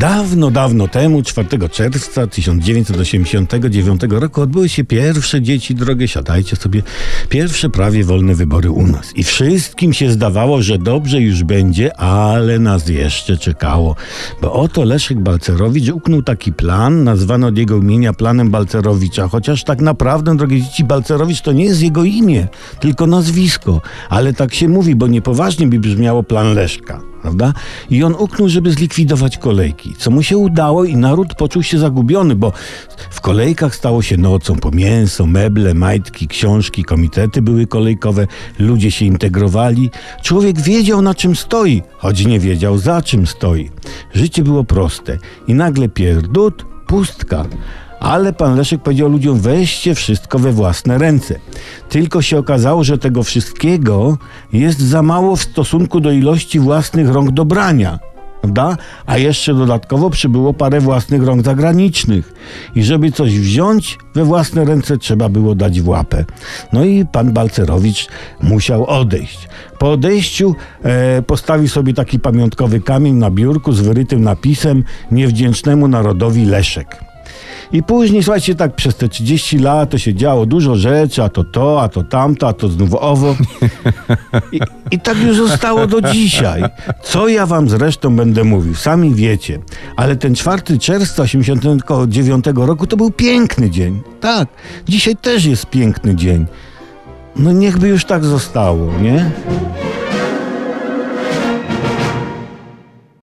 Dawno, dawno temu, 4 czerwca 1989 roku odbyły się pierwsze dzieci drogie, siadajcie sobie, pierwsze prawie wolne wybory u nas. I wszystkim się zdawało, że dobrze już będzie, ale nas jeszcze czekało. Bo oto Leszek Balcerowicz uknął taki plan, nazwano od jego imienia planem Balcerowicza, chociaż tak naprawdę, drogie dzieci, Balcerowicz to nie jest jego imię, tylko nazwisko. Ale tak się mówi, bo niepoważnie by brzmiało plan Leszka prawda? I on uknął, żeby zlikwidować kolejki, co mu się udało i naród poczuł się zagubiony, bo w kolejkach stało się nocą po mięso, meble, majtki, książki, komitety były kolejkowe, ludzie się integrowali. Człowiek wiedział na czym stoi, choć nie wiedział za czym stoi. Życie było proste i nagle pierdut, pustka. Ale pan Leszek powiedział ludziom: weźcie wszystko we własne ręce. Tylko się okazało, że tego wszystkiego jest za mało w stosunku do ilości własnych rąk do brania. Prawda? A jeszcze dodatkowo przybyło parę własnych rąk zagranicznych. I żeby coś wziąć we własne ręce, trzeba było dać w łapę. No i pan Balcerowicz musiał odejść. Po odejściu e, postawił sobie taki pamiątkowy kamień na biurku z wyrytym napisem Niewdzięcznemu narodowi Leszek. I później, słuchajcie, tak przez te 30 lat to się działo dużo rzeczy, a to to, a to tamto, a to znów owo. I, I tak już zostało do dzisiaj. Co ja wam zresztą będę mówił, sami wiecie. Ale ten 4 czerwca 89 roku to był piękny dzień. Tak, dzisiaj też jest piękny dzień. No niechby już tak zostało, nie?